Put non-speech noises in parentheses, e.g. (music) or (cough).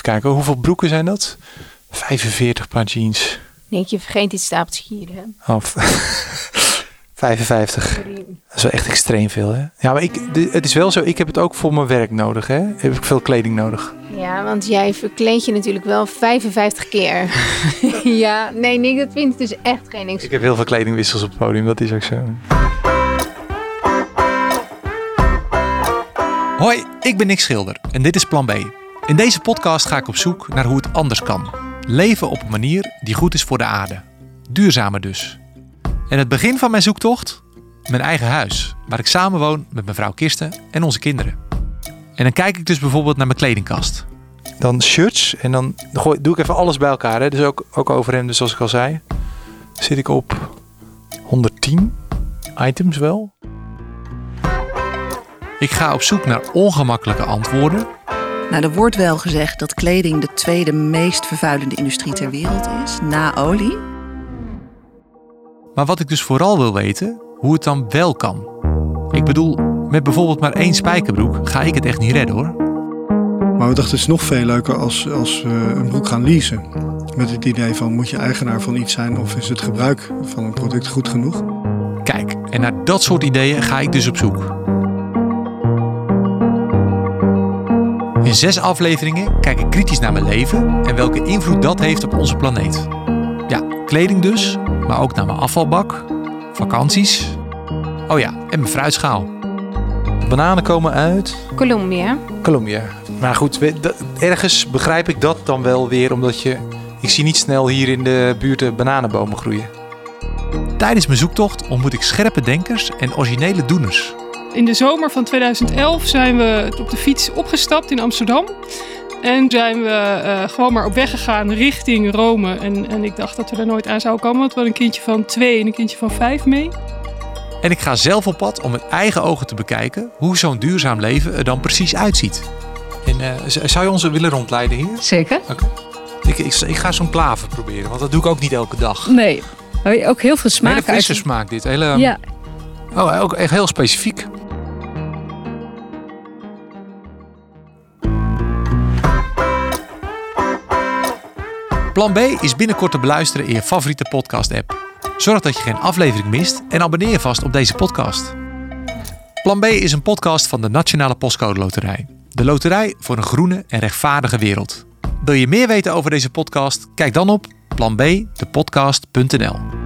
Even kijken, hoeveel broeken zijn dat? 45 paar jeans. Nee, je vergeet iets stapeltjes hier. Hè? Oh, 55. (laughs) Sorry. Dat is wel echt extreem veel, hè? Ja, maar ik, het is wel zo, ik heb het ook voor mijn werk nodig, hè? Heb ik veel kleding nodig. Ja, want jij verkleed je natuurlijk wel 55 keer. (laughs) ja, nee, Nick, dat vind ik dus echt geen niks. Ik heb heel veel kledingwissels op het podium, dat is ook zo. Hoi, ik ben Nick Schilder en dit is Plan B. In deze podcast ga ik op zoek naar hoe het anders kan. Leven op een manier die goed is voor de aarde. Duurzamer dus. En het begin van mijn zoektocht? Mijn eigen huis, waar ik samenwoon met mijn vrouw Kirsten en onze kinderen. En dan kijk ik dus bijvoorbeeld naar mijn kledingkast. Dan shirts en dan gooi, doe ik even alles bij elkaar, hè? Dus ook, ook overhemden, zoals ik al zei. Zit ik op 110 items wel. Ik ga op zoek naar ongemakkelijke antwoorden Nou, er wordt wel gezegd dat kleding de tweede meest vervuilende industrie ter wereld is, na olie. Maar wat ik dus vooral wil weten, hoe het dan wel kan. Ik bedoel, met bijvoorbeeld maar één spijkerbroek ga ik het echt niet redden hoor. Maar we dachten het is nog veel leuker als, als we een broek gaan leasen. Met het idee van moet je eigenaar van iets zijn of is het gebruik van een product goed genoeg? Kijk, en naar dat soort ideeën ga ik dus op zoek. In zes afleveringen kijk ik kritisch naar mijn leven en welke invloed dat heeft op onze planeet. Ja, kleding dus, maar ook naar mijn afvalbak, vakanties. Oh ja, en mijn fruitschaal. Bananen komen uit Colombia. Colombia. Maar goed, ergens begrijp ik dat dan wel weer, omdat je... Ik zie niet snel hier in de buurt bananenbomen groeien. Tijdens mijn zoektocht ontmoet ik scherpe denkers en originele doeners. In de zomer van 2011 zijn we op de fiets opgestapt in Amsterdam. En zijn we eh, gewoon maar op weg gegaan richting Rome. En, en ik dacht dat we er nooit aan zouden komen. Want we hadden een kindje van twee en een kindje van vijf mee. En ik ga zelf op pad om met eigen ogen te bekijken hoe zo'n duurzaam leven er dan precies uitziet. En eh, zou je ons willen rondleiden hier? Zeker. Ik, ik, ik ga zo'n plaven proberen, want dat doe ik ook niet elke dag. Nee. Ook heel veel Hele smaak frisse uit. smaak dit. Hele, Ja, Oh, ook echt heel specifiek. Plan B is binnenkort te beluisteren in je favoriete podcast-app. Zorg dat je geen aflevering mist en abonneer je vast op deze podcast. Plan B is een podcast van de Nationale Postcode Loterij. De loterij voor een groene en rechtvaardige wereld. Wil je meer weten over deze podcast? Kijk dan op planbdepodcast.nl.